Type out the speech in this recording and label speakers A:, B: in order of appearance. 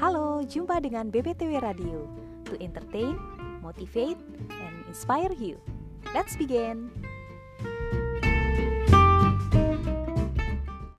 A: Halo, Jumpa dengan BBTW Radio to entertain, motivate, and inspire you. Let's begin.